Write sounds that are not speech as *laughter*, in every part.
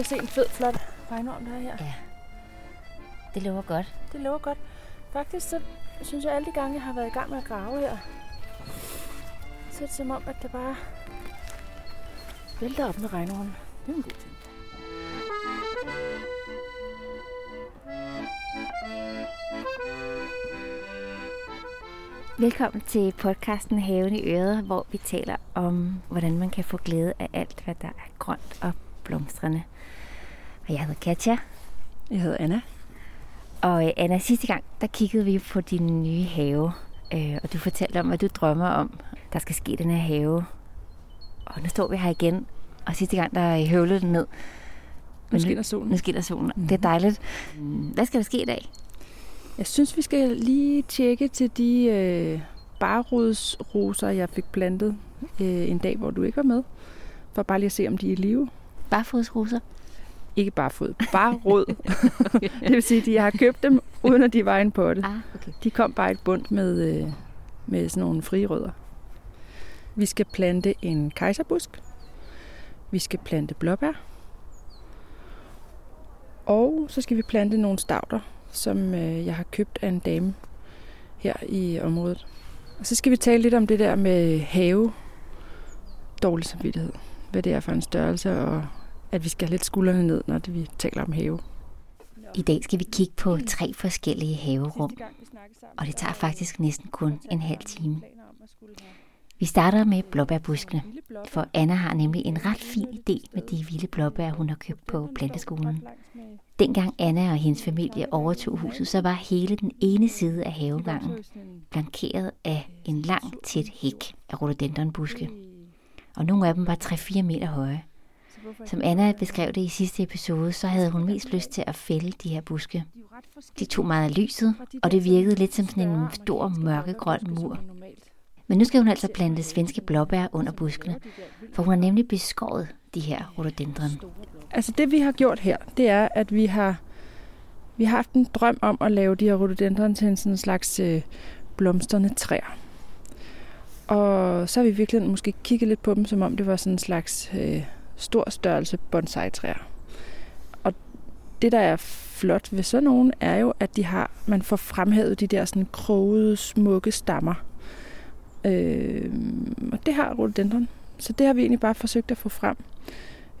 at se en fed, flot regnorm, der er her. Ja. Det lover godt. Det lover godt. Faktisk så synes jeg, alle de gange, jeg har været i gang med at grave her, så er det som om, at det bare vælter op med regnormen. Det er en god ting. Velkommen til podcasten Haven i Øret, hvor vi taler om, hvordan man kan få glæde af alt, hvad der er grønt og blomstrende. Og jeg hedder Katja. Jeg hedder Anna. Og øh, Anna, sidste gang, der kiggede vi på din nye have. Øh, og du fortalte om, hvad du drømmer om, der skal ske i den her have. Og nu står vi her igen. Og sidste gang, der høvlede den ned. Nu skinner solen. Nu skinner solen. Mm-hmm. Det er dejligt. Hvad skal der ske i dag? Jeg synes, vi skal lige tjekke til de øh, barrodsroser, jeg fik plantet øh, en dag, hvor du ikke var med. For bare lige at se, om de er i live. Barfodsroser? Ikke bare fod, bare rod. *laughs* *laughs* det vil sige, at jeg har købt dem, uden at de var i en potte. Ah, okay. De kom bare et bund med, øh, med sådan nogle frie rødder. Vi skal plante en kejserbusk. Vi skal plante blåbær. Og så skal vi plante nogle stavter, som øh, jeg har købt af en dame her i området. Og så skal vi tale lidt om det der med have, dårlig samvittighed. Hvad det er for en størrelse, og at vi skal have lidt skuldrene ned, når det, vi taler om have. I dag skal vi kigge på tre forskellige haverum, og det tager faktisk næsten kun en halv time. Vi starter med blåbærbuskene, for Anna har nemlig en ret fin idé med de vilde blåbær, hun har købt på planteskolen. Dengang Anna og hendes familie overtog huset, så var hele den ene side af havegangen blankeret af en lang, tæt hæk af rhododendronbuske. Og nogle af dem var 3-4 meter høje. Som Anna beskrev det i sidste episode, så havde hun mest lyst til at fælde de her buske. De tog meget af lyset, og det virkede lidt som sådan en stor mørkegrøn mur. Men nu skal hun altså plante svenske blåbær under buskene, for hun har nemlig beskåret de her rhododendron. Altså det vi har gjort her, det er, at vi har, vi har haft en drøm om at lave de her rhododendron til en sådan slags øh, blomstrende træer. Og så har vi virkelig måske kigget lidt på dem, som om det var sådan en slags øh, stor størrelse bonsai-træer. Og det, der er flot ved sådan nogen, er jo, at de har, man får fremhævet de der sådan krogede, smukke stammer. Øh, og det har rhododendron. Så det har vi egentlig bare forsøgt at få frem.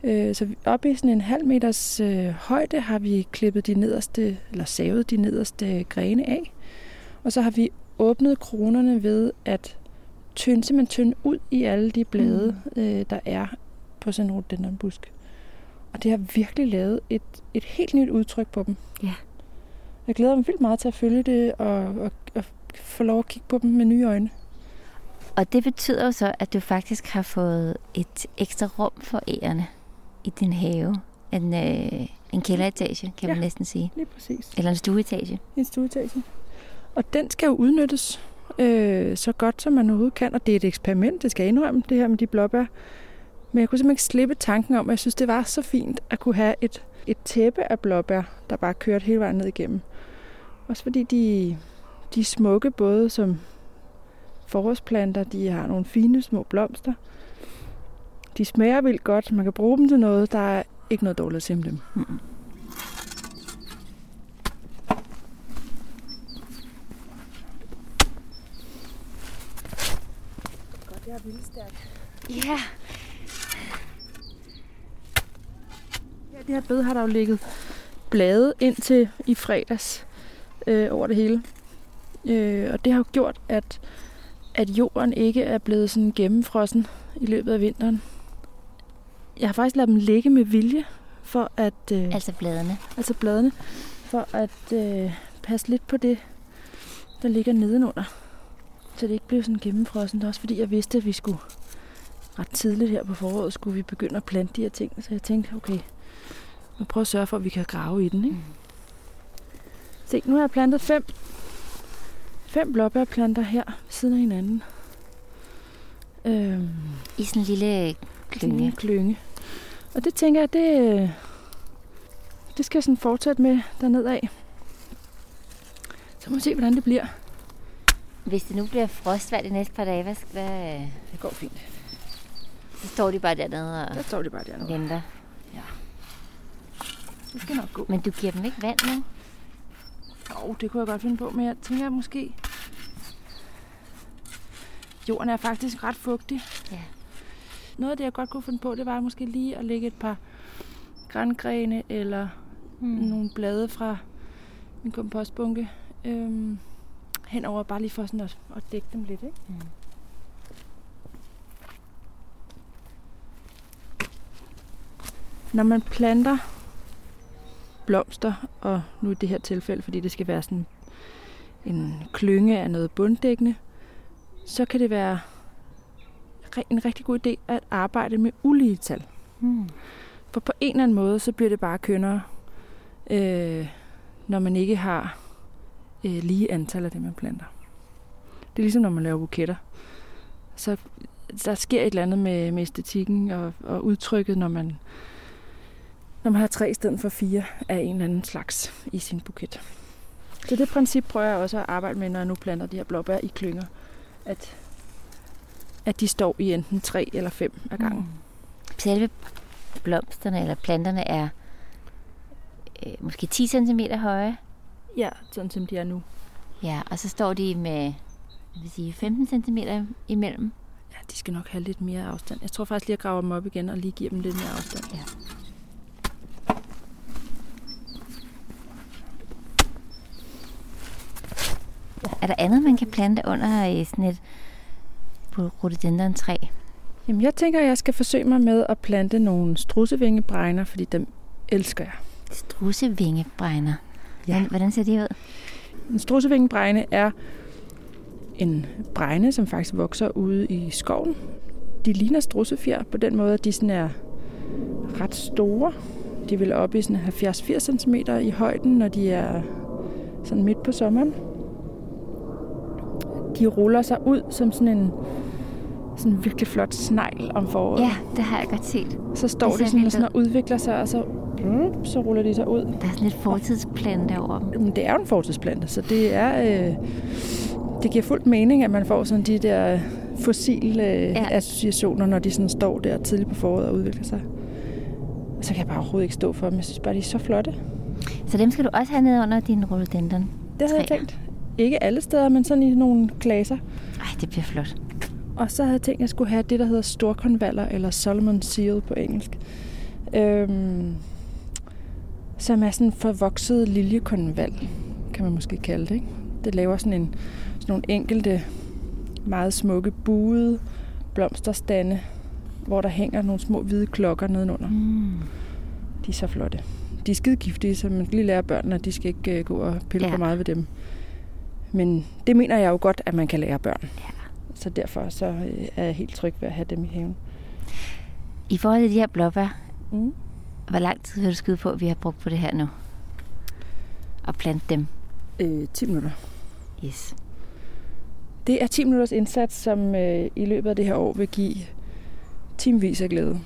Øh, så oppe i sådan en halv meters øh, højde har vi klippet de nederste, eller savet de nederste grene af. Og så har vi åbnet kronerne ved at tynde, simpelthen tynde ud i alle de blade, mm. øh, der er på sådan en rhododendronbusk. Og det har virkelig lavet et, et helt nyt udtryk på dem. Ja. Jeg glæder mig vildt meget til at følge det og, og, og få lov at kigge på dem med nye øjne. Og det betyder jo så, at du faktisk har fået et ekstra rum for ærerne i din have. En, øh, en kælderetage, kan ja, man næsten sige. lige præcis. Eller en stueetage. En stueetage. Og den skal jo udnyttes øh, så godt, som man overhovedet kan. Og det er et eksperiment, det skal jeg indrømme, det her med de blåbær. Men jeg kunne simpelthen ikke slippe tanken om, at jeg synes, det var så fint at kunne have et, et tæppe af blåbær, der bare kørte hele vejen ned igennem. Også fordi de, de er smukke både som forårsplanter, de har nogle fine små blomster. De smager vildt godt, man kan bruge dem til noget, der er ikke noget dårligt om dem. Mm. Godt, jeg er vildt stærk. Ja. Ja, det her bed har der jo ligget blade ind til i fredags øh, over det hele. Øh, og det har jo gjort, at, at jorden ikke er blevet sådan gennemfrossen i løbet af vinteren. Jeg har faktisk ladet dem ligge med vilje, for at... Øh, Altså bladene. altså bladene, for at øh, passe lidt på det, der ligger nedenunder. Så det ikke bliver sådan gennemfrossen. Det er også fordi, jeg vidste, at vi skulle ret tidligt her på foråret, skulle vi begynde at plante de her ting. Så jeg tænkte, okay, nu prøver at sørge for, at vi kan grave i den. Ikke? Mm. Se, nu har jeg plantet fem, fem blåbærplanter her ved siden af hinanden. Øhm, I sådan en lille klynge. klynge. klynge. Og det tænker jeg, det, øh, det skal jeg sådan fortsætte med dernede af. Så må vi se, hvordan det bliver. Hvis det nu bliver frostvejr de næste par dage, hvad, hvad, Det går fint. Så står de bare dernede og Der står de bare dernede. venter. Det skal nok gå. Men du giver dem ikke vand nu? Jo, det kunne jeg godt finde på, men jeg tænker måske... Jorden er faktisk ret fugtig. Ja. Noget af det, jeg godt kunne finde på, det var måske lige at lægge et par grængrene eller mm. nogle blade fra min kompostbunke øhm, henover, bare lige for sådan at, at dække dem lidt. Ikke? Mm. Når man planter blomster, og nu i det her tilfælde, fordi det skal være sådan en klynge af noget bunddækkende, så kan det være en rigtig god idé at arbejde med ulige tal. Mm. For på en eller anden måde, så bliver det bare kønnere, øh, når man ikke har øh, lige antal af det, man planter. Det er ligesom, når man laver buketter. Så der sker et eller andet med, med æstetikken og, og udtrykket, når man, når man har tre i stedet for fire af en eller anden slags i sin buket. Så det princip prøver jeg også at arbejde med, når jeg nu planter de her blåbær i klynger. At, at de står i enten tre eller fem af gangen. Mm. Selve blomsterne eller planterne er øh, måske 10 cm høje. Ja, sådan som de er nu. Ja, og så står de med jeg vil sige 15 cm imellem. Ja, de skal nok have lidt mere afstand. Jeg tror faktisk lige, at jeg graver dem op igen og lige giver dem lidt mere afstand. Ja. Er der andet, man kan plante under øh, sådan et rhododendron træ? Jamen, jeg tænker, at jeg skal forsøge mig med at plante nogle strussevingebregner, fordi dem elsker jeg. Strussevingebregner. Ja. Hvordan, hvordan ser det ud? En strussevingebregne er en bregne, som faktisk vokser ude i skoven. De ligner strussefjer på den måde, at de sådan er ret store. De vil op i sådan 70-80 cm i højden, når de er sådan midt på sommeren. De ruller sig ud som sådan en sådan en virkelig flot snegl om foråret. Ja, det har jeg godt set. Så står det de sådan og, sådan og udvikler sig, og så, mm, så ruller de sig ud. Der er sådan lidt fortidsplante over dem. Men det er jo en fortidsplante, så det er... Øh, det giver fuldt mening, at man får sådan de der fossile øh, Ja. associationer, når de sådan står der tidligt på foråret og udvikler sig. Og så kan jeg bare overhovedet ikke stå for dem. Jeg synes bare, de er så flotte. Så dem skal du også have ned under din rhododendron. Det havde jeg tænkt. Ikke alle steder, men sådan i nogle klaser. Ej, det bliver flot. Og så havde jeg tænkt, at jeg skulle have det, der hedder storkonvaller, eller Solomon Seal på engelsk. Øhm, som er sådan en forvokset liljekonval, kan man måske kalde det. Ikke? Det laver sådan, en, sådan nogle enkelte, meget smukke, buede blomsterstande, hvor der hænger nogle små hvide klokker nedenunder. Mm. De er så flotte. De er skide giftige, så man lige lære børnene, at de skal ikke øh, gå og pille Ja. for meget ved dem. Men det mener jeg jo godt, at man kan lære børn. Ja. Så derfor så øh, er jeg helt tryg ved at have dem i haven. I forhold til de her blåbær, Mm. hvor lang tid vil du skyde på, at vi har brugt på det her nu? Og plante dem. Øh, 10 minutter. Yes. Det er 10 minutters indsats, som øh, i løbet af det her år vil give timevis af glæde.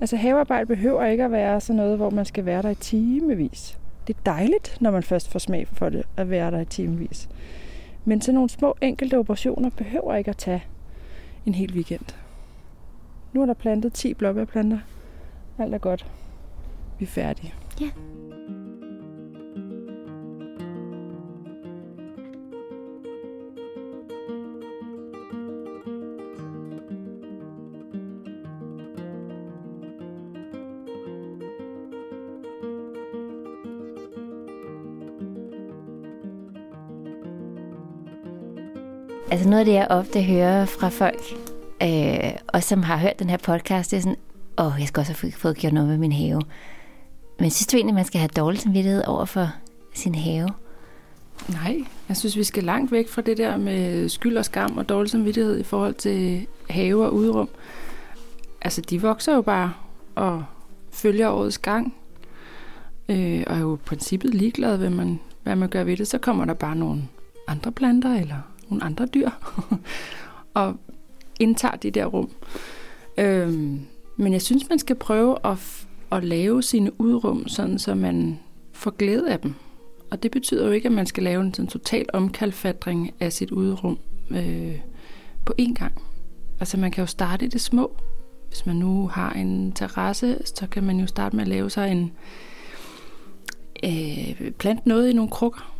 Altså havearbejde behøver ikke at være sådan noget, hvor man skal være der i timevis. Det er dejligt, når man først får smag for det, at være der i timevis. Men sådan nogle små enkelte operationer behøver ikke at tage en hel weekend. Nu er der plantet 10 blåbærplanter. Alt er godt. Vi er færdige. Ja. Altså noget af det, jeg ofte hører fra folk, øh, og som har hørt den her podcast, det er sådan, åh, jeg skal også have fået gjort noget med min have. Men synes du egentlig, man skal have dårlig samvittighed over for sin have? Nej, jeg synes, vi skal langt væk fra det der med skyld og skam og dårlig samvittighed i forhold til have og udrum. Altså, de vokser jo bare og følger årets gang. Øh, og er jo i princippet ligeglad, hvad man, hvad man gør ved det. Så kommer der bare nogle andre planter eller nogle andre dyr *laughs* og indtager de der rum. Øhm, men jeg synes, man skal prøve at, f- at lave sine udrum, sådan så man får glæde af dem. Og det betyder jo ikke, at man skal lave en sådan total omkalfatring af sit udrum øh, på én gang. Altså man kan jo starte i det små. hvis man nu har en terrasse, så kan man jo starte med at lave sig en øh, plant noget i nogle krukker,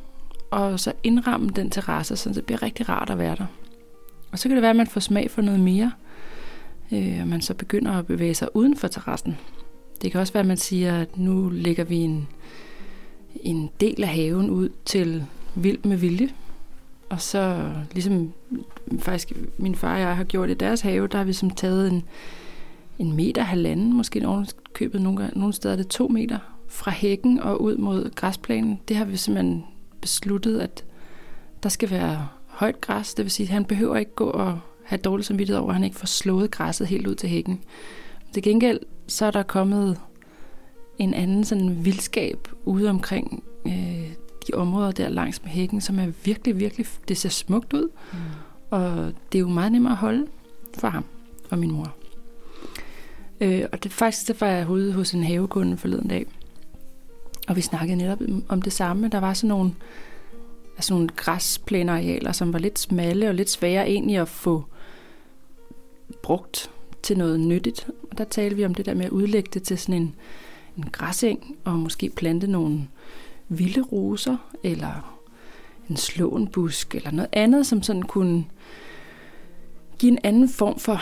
og så indramme den terrasse, så det bliver rigtig rart at være der. Og så kan det være, at man får smag for noget mere, øh, og man så begynder at bevæge sig uden for terrassen. Det kan også være, at man siger, at nu lægger vi en, en del af haven ud til vild med vilje. Og så ligesom faktisk min far og jeg har gjort i deres have, der har vi som taget en, en meter, halvanden, måske købet nogle, nogle steder det to meter fra hækken og ud mod græsplænen. Det har vi simpelthen besluttet, at der skal være højt græs. Det vil sige, at han behøver ikke gå og have dårlig samvittighed over, at han ikke får slået græsset helt ud til hækken. Til gengæld så er der kommet en anden sådan vildskab ude omkring øh, de områder der langs med hækken, som er virkelig, virkelig, det ser smukt ud. Mm. Og det er jo meget nemmere at holde for ham og min mor. Øh, og det faktisk, det var jeg ude hos en havekunde forleden dag. Og vi snakkede netop om det samme. Der var sådan nogle, altså nogle græsplænearealer, som var lidt smalle og lidt svære egentlig at få brugt til noget nyttigt. Og der talte vi om det der med at udlægge det til sådan en, en græseng, og måske plante nogle vilde roser, eller en slåenbusk, eller noget andet, som sådan kunne give en anden form for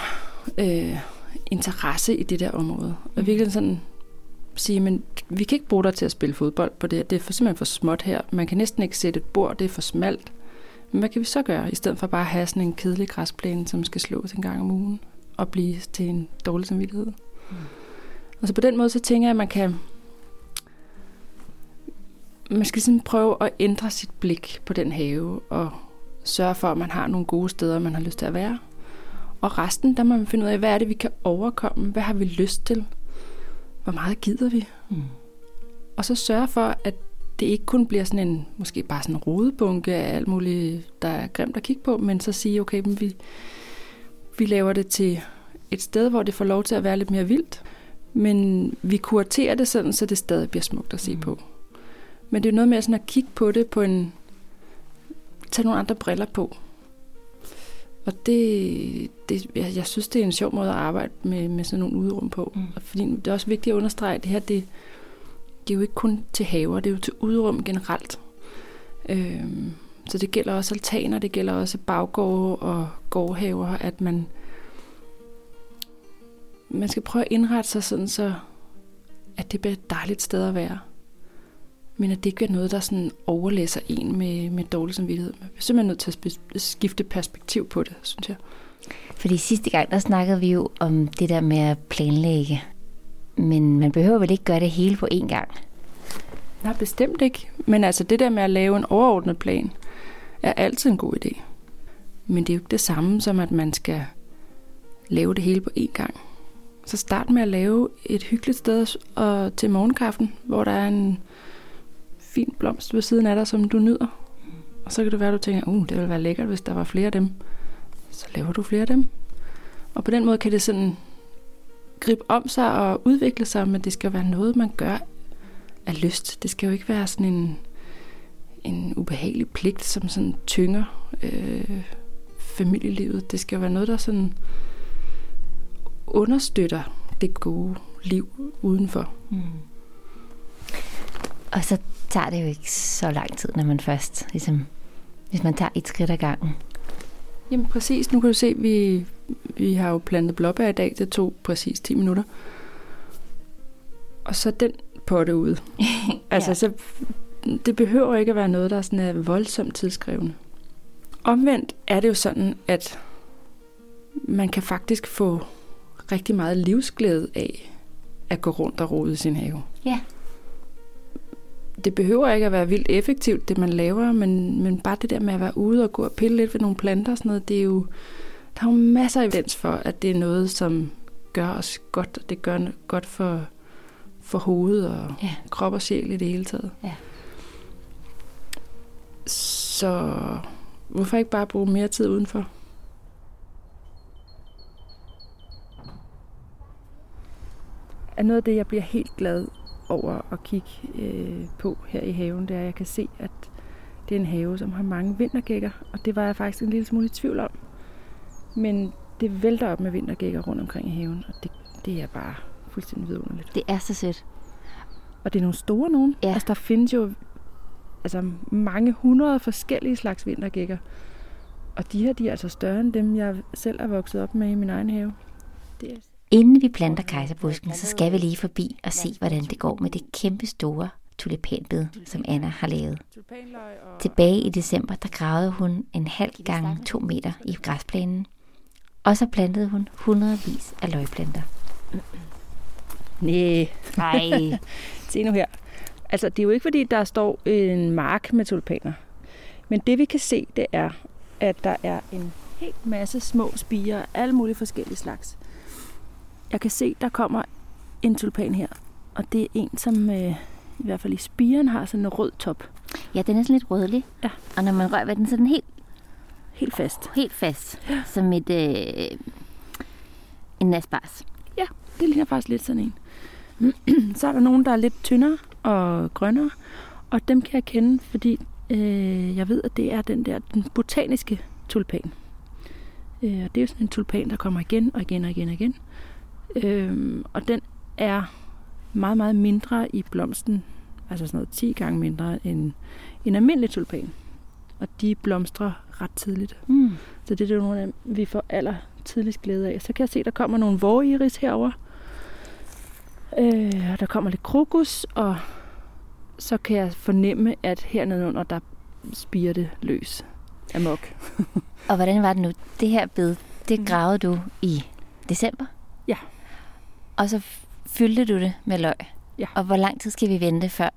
øh, interesse i det der område. Og virkelig sådan sige, men vi kan ikke bruge dig til at spille fodbold på det Det er for, simpelthen for småt her. Man kan næsten ikke sætte et bord, det er for smalt. Men hvad kan vi så gøre, i stedet for bare at have sådan en kedelig græsplæne, som skal slås en gang om ugen og blive til en dårlig samvittighed? Mm. Og så på den måde, så tænker jeg, at man kan man skal sådan prøve at ændre sit blik på den have, og sørge for, at man har nogle gode steder, man har lyst til at være. Og resten, der må man finde ud af, hvad er det, vi kan overkomme? Hvad har vi lyst til? Hvor meget gider vi? Mm. Og så sørge for, at det ikke kun bliver sådan en, måske bare sådan en rodebunke af alt muligt, der er grimt at kigge på, men så sige, okay, men vi, vi laver det til et sted, hvor det får lov til at være lidt mere vildt, men vi kuraterer det sådan, så det stadig bliver smukt at se mm. på. Men det er noget med sådan at kigge på det på en... Tage nogle andre briller på. Og det, det jeg, jeg synes, det er en sjov måde at arbejde med, med sådan nogle udrum på. Mm. Fordi det er også vigtigt at understrege, at det her, det, det er jo ikke kun til haver, det er jo til udrum generelt. Øhm, så det gælder også altaner, det gælder også baggårde og gårdhaver, at man, man skal prøve at indrette sig sådan, så at det bliver et dejligt sted at være men at det ikke er noget, der sådan overlæser en med, med dårlig samvittighed. Man er simpelthen nødt til at skifte perspektiv på det, synes jeg. Fordi sidste gang, der snakkede vi jo om det der med at planlægge. Men man behøver vel ikke gøre det hele på én gang? Nej, bestemt ikke. Men altså det der med at lave en overordnet plan, er altid en god idé. Men det er jo ikke det samme som, at man skal lave det hele på én gang. Så start med at lave et hyggeligt sted og til morgenkaffen, hvor der er en fin blomst ved siden af dig, som du nyder. Og så kan det være, at du tænker, uh, det ville være lækkert, hvis der var flere af dem. Så laver du flere af dem. Og på den måde kan det sådan gribe om sig og udvikle sig, men det skal være noget, man gør af lyst. Det skal jo ikke være sådan en, en ubehagelig pligt, som sådan tynger øh, familielivet. Det skal jo være noget, der sådan understøtter det gode liv udenfor. Mm. Og så tager det jo ikke så lang tid, når man først, ligesom, hvis man tager et skridt ad gangen. Jamen præcis, nu kan du se, vi, vi har jo plantet blåbær i dag, det tog præcis 10 minutter. Og så den potte ud. *laughs* altså, ja. så, det behøver ikke at være noget, der er sådan er voldsomt tidskrævende. Omvendt er det jo sådan, at man kan faktisk få rigtig meget livsglæde af at gå rundt og rode i sin have. Ja det behøver ikke at være vildt effektivt, det man laver, men, men bare det der med at være ude og gå og pille lidt ved nogle planter og sådan noget, det er jo, der er jo masser af evidens for, at det er noget, som gør os godt, og det gør godt for, for hovedet og ja. krop og sjæl i det hele taget. Ja. Så hvorfor ikke bare bruge mere tid udenfor? Er noget af det, jeg bliver helt glad over at kigge øh, på her i haven, det er, at jeg kan se, at det er en have, som har mange vintergækker, og det var jeg faktisk en lille smule i tvivl om. Men det vælter op med vintergækker rundt omkring i haven, og det det er bare fuldstændig vidunderligt. Det er så sødt. Og det er nogle store nogen. Ja. Altså, der findes jo altså, mange hundrede forskellige slags vintergækker. Og de her, de er altså større end dem, jeg selv er vokset op med i min egen have. Det er Inden vi planter kejserbusken, så skal vi lige forbi og se, hvordan det går med det kæmpe store tulipanbed, som Anna har lavet. Tilbage i december, der gravede hun en halv gange to meter i græsplænen. Og så plantede hun hundredvis af løgplanter. Nej, Nej. *laughs* se nu her. Altså, det er jo ikke fordi, der står en mark med tulipaner. Men det vi kan se, det er, at der er en helt masse små spiger af alle mulige forskellige slags. Jeg kan se, der kommer en tulipan her. Og det er en, som øh, i hvert fald i spiren har sådan en rød top. Ja, den er sådan lidt rødlig. Ja. Og når man rører ved den, så er den helt, Helt fast. helt fast. Som et, øh, en nasbars. Det ligner faktisk lidt sådan en. *clears throat* Så er der nogen, der er lidt tyndere og grønnere. Og dem kan jeg kende, fordi øh, jeg ved, at det er den der den botaniske tulpan. Øh, og det er jo sådan en tulpan, der kommer igen og igen og igen og igen. Øh, og den er meget, meget mindre i blomsten. Altså sådan noget 10 gange mindre end en almindelig tulpan. Og de blomstrer ret tidligt. Mm. Så det er nogle af vi får aller tidligst glæde af. Så kan jeg se, at der kommer nogle våriris herover. Øh, og der kommer lidt krokus, og så kan jeg fornemme, at hernede under, der spiger det løs amok. Og hvordan var det nu? Det her bed, det Mhm. gravede du i december? Ja. Og så fyldte du det med løg? Ja. Og hvor lang tid skal vi vente før,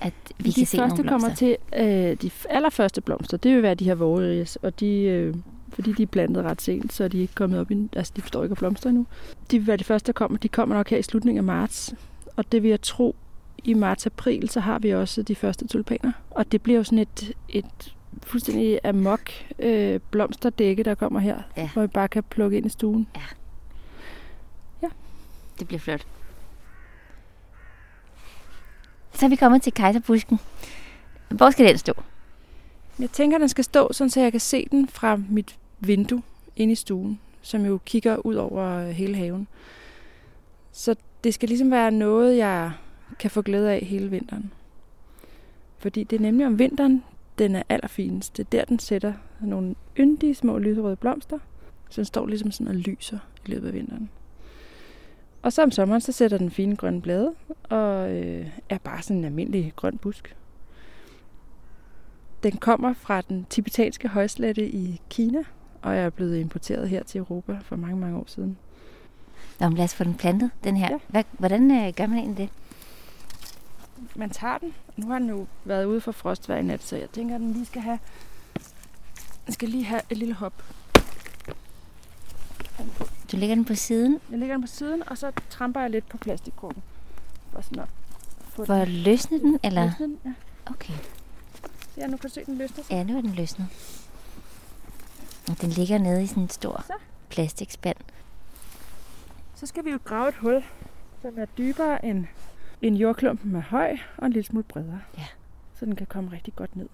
at vi de kan se første nogle kommer blomster? til, øh, de allerførste blomster, det vil være de her vågeris, og de, øh, fordi de er plantet ret sent, så er de ikke kommet op i, altså de forstår ikke at blomstre endnu. De vil være de første, der kommer, de kommer nok her i slutningen af marts, og det vil jeg tro, i marts-april, så har vi også de første tulipaner. Og det bliver jo sådan et, et fuldstændig amok øh, blomsterdække, der kommer her, Ja. hvor vi bare kan plukke ind i stuen. Det bliver flot. Så er vi kommet til kejserbusken. Hvor skal den stå? Jeg tænker, den skal stå, sådan, så jeg kan se den fra mit vindue inde i stuen, som jo kigger ud over øh, hele haven. Så det skal ligesom være noget, jeg kan få glæde af hele vinteren. Fordi det er nemlig om vinteren, den er allerfinest. Det er der, den sætter nogle yndige små lyserøde blomster. Så den står ligesom sådan og lyser i løbet af vinteren. Og så om sommeren, så sætter den fine grønne blade, og øh, er bare sådan en almindelig grøn busk. Den kommer fra den tibetanske højslette i Kina, og er blevet importeret her til Europa for mange, mange år siden. Nå, men lad os få den plantet, den her. Ja. Hvad, hvordan øh, gør man egentlig det? Man tager den. Nu har den jo været ude for frostvejr i nat, så jeg tænker, at den lige skal have, den skal lige have et lille hop. Du lægger den på siden Jeg lægger den på siden, og så tramper jeg lidt på plastikkorten. For sådan at få for at løsne den, eller? løsne den. Ja. Okay. ja, nu kan du se, den løsner sig. Ja, nu er den løsnet. Og den ligger nede i sådan en stor Så. plastikspand. Så skal vi jo grave et hul, som er dybere end, end jordklumpen er høj, og en lille smule bredere. Ja. Så den kan komme rigtig godt ned.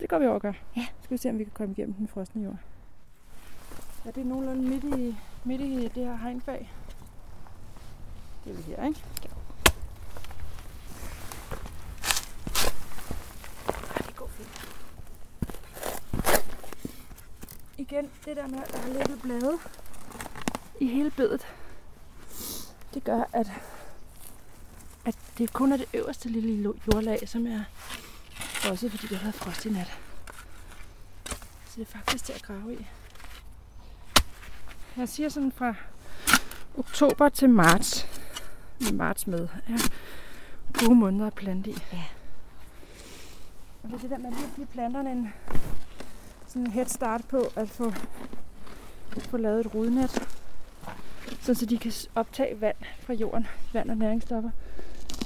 Det går vi over at gøre. Ja. Skal vi se, om vi kan komme igennem den frosne jord. Ja, det er nogenlunde midt i, midt i det her hegnfag. Det er vi her, ikke? Ej, det går fint. Igen, det der med, at der er lidt blade i hele bedet, det gør, at, at det kun er det øverste lille jordlag, som er også fordi det har været frost i nat. Så det er faktisk til at grave i. Jeg siger sådan fra oktober til marts, marts med, er gode måneder at plante i. Ja. Og det er det der med lige at give planterne en sådan en head start på at få, få lavet et rodnet, så, så de kan optage vand fra jorden, vand og næringsstoffer,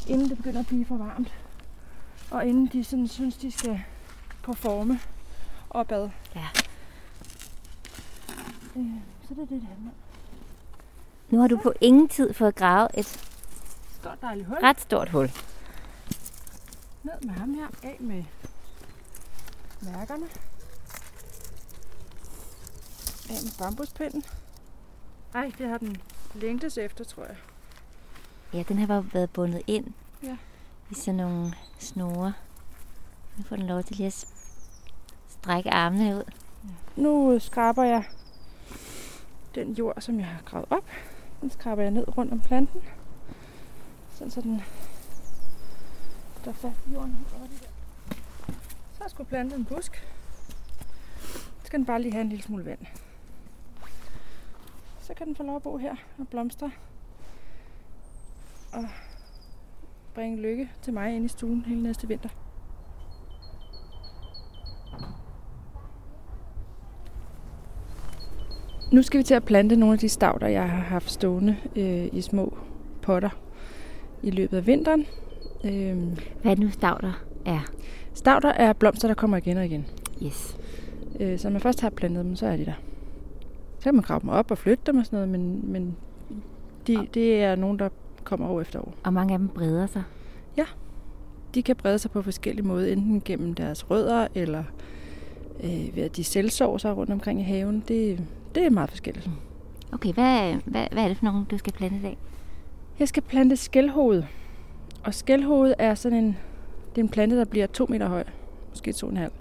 inden det begynder at blive for varmt. Og inden de sådan synes, de skal performe opad. Ja. Øh, så det er det, det handler om. Nu har du på ingen tid fået gravet et Stort dejligt hul. ret stort hul. Ned med ham her. Af med mærkerne. Af med bambuspinden. Ej, det har den længtes efter, tror jeg. Ja, den har bare været bundet ind Ja. i sådan nogle snore. Nu får den lov til lige at strække armene ud. Nu skraber jeg den jord, som jeg har gravet op. Den skraber jeg ned rundt om planten. Sådan så den der er fast i jorden. Der. Så skulle planten en busk. Så skal den bare lige have en lille smule vand. Så kan den få lov at bo her og blomstre. Og bringe lykke til mig ind i stuen hele næste vinter. Nu skal vi til at plante nogle af de stavter, jeg har haft stående øh, i små potter i løbet af vinteren. Øh, Hvad er nu stavter er? stavter er blomster, der kommer igen og igen. Yes. Øh, så når man først har plantet dem, så er de der. Så kan man grave dem op og flytte dem og sådan noget, men, men de, det er nogen, der kommer år efter år. Og mange af dem breder sig. De kan brede sig på forskellige måder, enten gennem deres rødder, eller øh, ved at de selvsår sig rundt omkring i haven. Det, det er meget forskelligt. Okay, hvad, hvad, hvad er det for nogen, du skal plante i dag? Jeg skal plante skældhoved. Og skældhoved er sådan en, det er en plante, der bliver to meter høj. Måske to og en halv.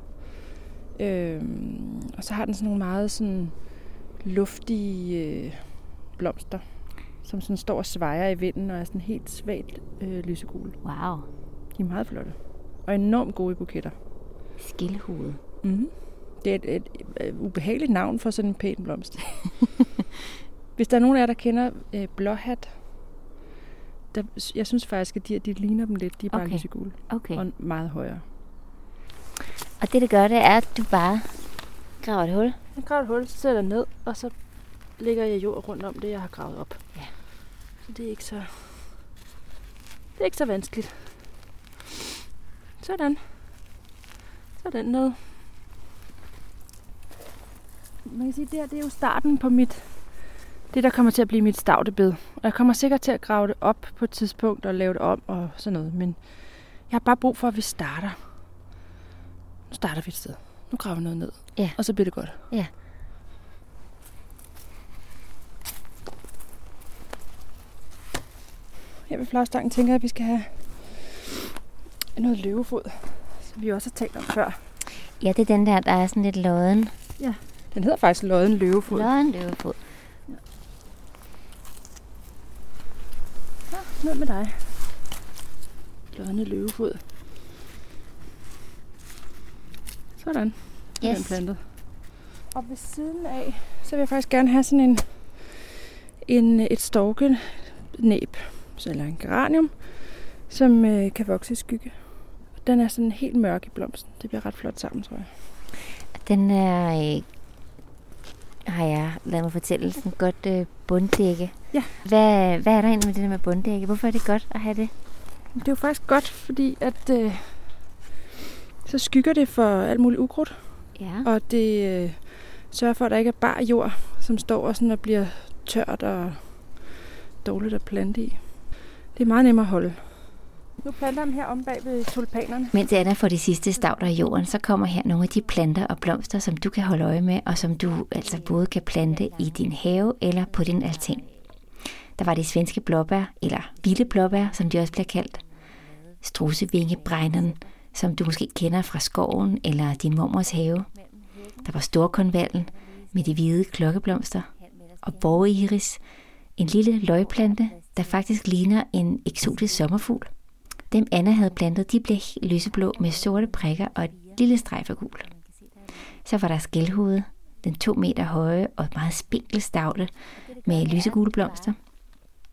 Øhm, og så har den sådan nogle meget sådan luftige øh, blomster, som sådan står og svejer i vinden og er sådan helt svagt øh, lysegule. Wow. De er meget flotte. Og enormt gode i buketter. Skildhoved. Mm-hmm. Det er et, et, et ubehageligt navn for sådan en pæn blomst. *laughs* Hvis der er nogen af jer, der kender øh, blåhat, der, jeg synes faktisk, at de, de ligner dem lidt. De er bare Okay. lysegule Okay. og meget højere. Og det, det gør, det er, at du bare graver et hul. Jeg graver et hul, så sætter jeg ned, og så lægger jeg jord rundt om det, jeg har gravet op. Ja. Så det er ikke så, det er ikke så vanskeligt. Sådan. Så den ned. Man kan sige, det her det er jo starten på mit, det der kommer til at blive mit stavtebed. Og jeg kommer sikkert til at grave det op på et tidspunkt og lave det om og sådan noget. Men jeg har bare brug for, at vi starter. Nu starter vi et sted. Nu graver vi noget ned. Ja. Og så bliver det godt. Ja. Her ved flagstangen tænker jeg, at vi skal have noget løvefod, som vi også har talt om før. Ja, det er den der, der er sådan lidt lodden. Den hedder faktisk lodden løvefod. Lodden løvefod. Så, ned med dig. Lodden løvefod. Sådan. Så er den Yes. plantet. Og ved siden af, så vil jeg faktisk gerne have sådan en, en et storkenæb, så- eller en geranium, som øh, kan vokse i skygge. Den er sådan helt mørk i blomsten. Det bliver ret flot sammen, tror jeg. Den er, øh, har jeg lavet mig fortælle, sådan godt øh, bunddække. Ja. Hvad, hvad er der egentlig med det der med bunddække? Hvorfor er det godt at have det? Det er jo faktisk godt, fordi at øh, så skygger det for alt muligt ukrudt, Ja. og det øh, sørger for, at der ikke er bar jord, som står og, sådan og bliver tørt og dårligt at plante i. Det er meget nemmere at holde. Nu planter dem her om bag ved tulipanerne. Mens Anna får de sidste stavter i jorden, så kommer her nogle af de planter og blomster, som du kan holde øje med, og som du altså både kan plante i din have eller på din altan. Der var de svenske blåbær, eller vilde blåbær, som de også bliver kaldt. Strusevingebregneren, som du måske kender fra skoven eller din mormors have. Der var storkonvallen med de hvide klokkeblomster. Og borgeiris, en lille løgplante, der faktisk ligner en eksotisk sommerfugl. Dem Anna havde plantet, de blev helt lyseblå med sorte prikker og et lille strejf af gul. Så var der skældhoved, den to meter høje og meget spinkel stavle med lysegule blomster.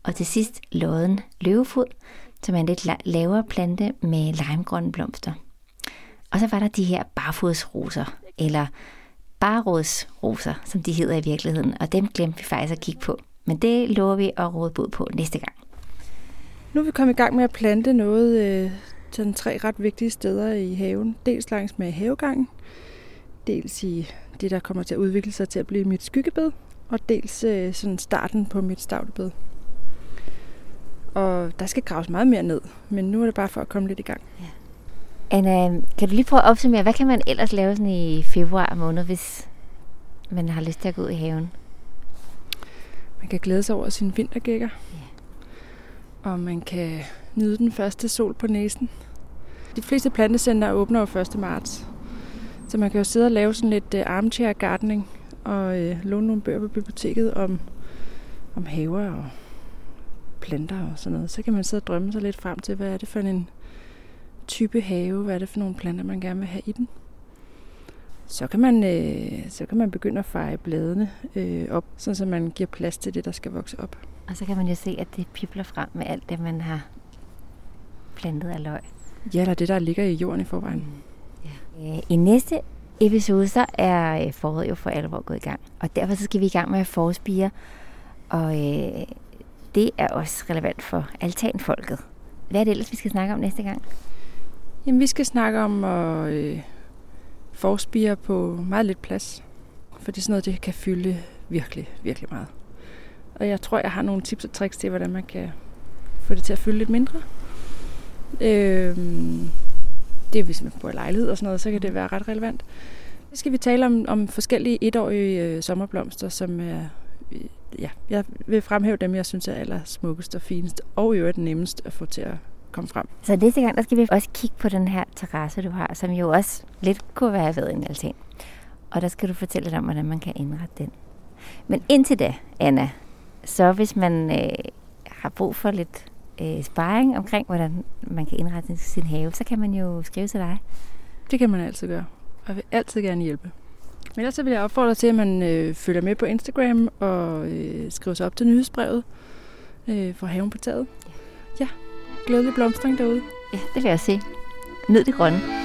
Og til sidst lodden løvefod, som er en lidt lavere plante med limegrønne blomster. Og så var der de her barfodsroser, eller barrådsroser, som de hedder i virkeligheden, og dem glemte vi faktisk at kigge på. Men det lover vi at råde bod på næste gang. Nu er vi kommet i gang med at plante noget, øh, sådan tre ret vigtige steder i haven. Dels langs med havegangen, dels i det, der kommer til at udvikle sig til at blive mit skyggebed, og dels øh, sådan starten på mit stavtebed. Og der skal graves meget mere ned, men nu er det bare for at komme lidt i gang. Anna, kan du lige prøve at opsummere, hvad kan man ellers lave sådan i februar måned, hvis man har lyst til at gå ud i haven? Man kan glæde sig over sine vintergækker. Ja. Og man kan nyde den første sol på næsen. De fleste plantecenter åbner jo 1. marts. Så man kan jo sidde og lave sådan lidt øh, armchair gardening og øh, låne nogle bøger på biblioteket om, om haver og planter og sådan noget. Så kan man sidde og drømme sig lidt frem til, hvad er det for en type have, hvad er det for nogle planter, man gerne vil have i den. Så kan man, øh, så kan man begynde at feje bladene øh, op, så man giver plads til det, der skal vokse op. Og så kan man jo se, at det pipler frem med alt det, man har plantet af løg. Ja, eller det, der ligger i jorden i forvejen. Mm. Ja. Øh, I næste episode, så er øh, foråret jo for alvor gået i gang. Og derfor så skal vi i gang med forårsbier. Og øh, det er også relevant for altanfolket. Hvad er det ellers, vi skal snakke om næste gang? Jamen, vi skal snakke om at øh, forspire på meget lidt plads. Fordi sådan noget, det kan fylde virkelig, virkelig meget. Og jeg tror, jeg har nogle tips og tricks til, hvordan man kan få det til at fylde lidt mindre. Øh, det er, hvis man bor i lejlighed og sådan noget, så kan det være ret relevant. Så skal vi tale om, om forskellige etårige øh, sommerblomster, som er øh, ja, jeg vil fremhæve dem, jeg synes er aller smukkest og finest, og i øvrigt nemmest at få til at komme frem. Så næste gang, der skal vi også kigge på den her terrasse, du har, som jo også lidt kunne være ved en altan. Og der skal du fortælle lidt om, hvordan man kan indrette den. Men indtil da, Anna, så hvis man øh, har brug for lidt øh, sparring omkring, hvordan man kan indrette sin have, så kan man jo skrive til dig. Det kan man altid gøre, og jeg vil altid gerne hjælpe. Men ellers så vil jeg opfordre til, at man øh, følger med på Instagram og øh, skriver sig op til nyhedsbrevet øh, for haven på taget. Ja, ja glædelig blomstring derude. Ja, det vil jeg se. Nyd det grønne.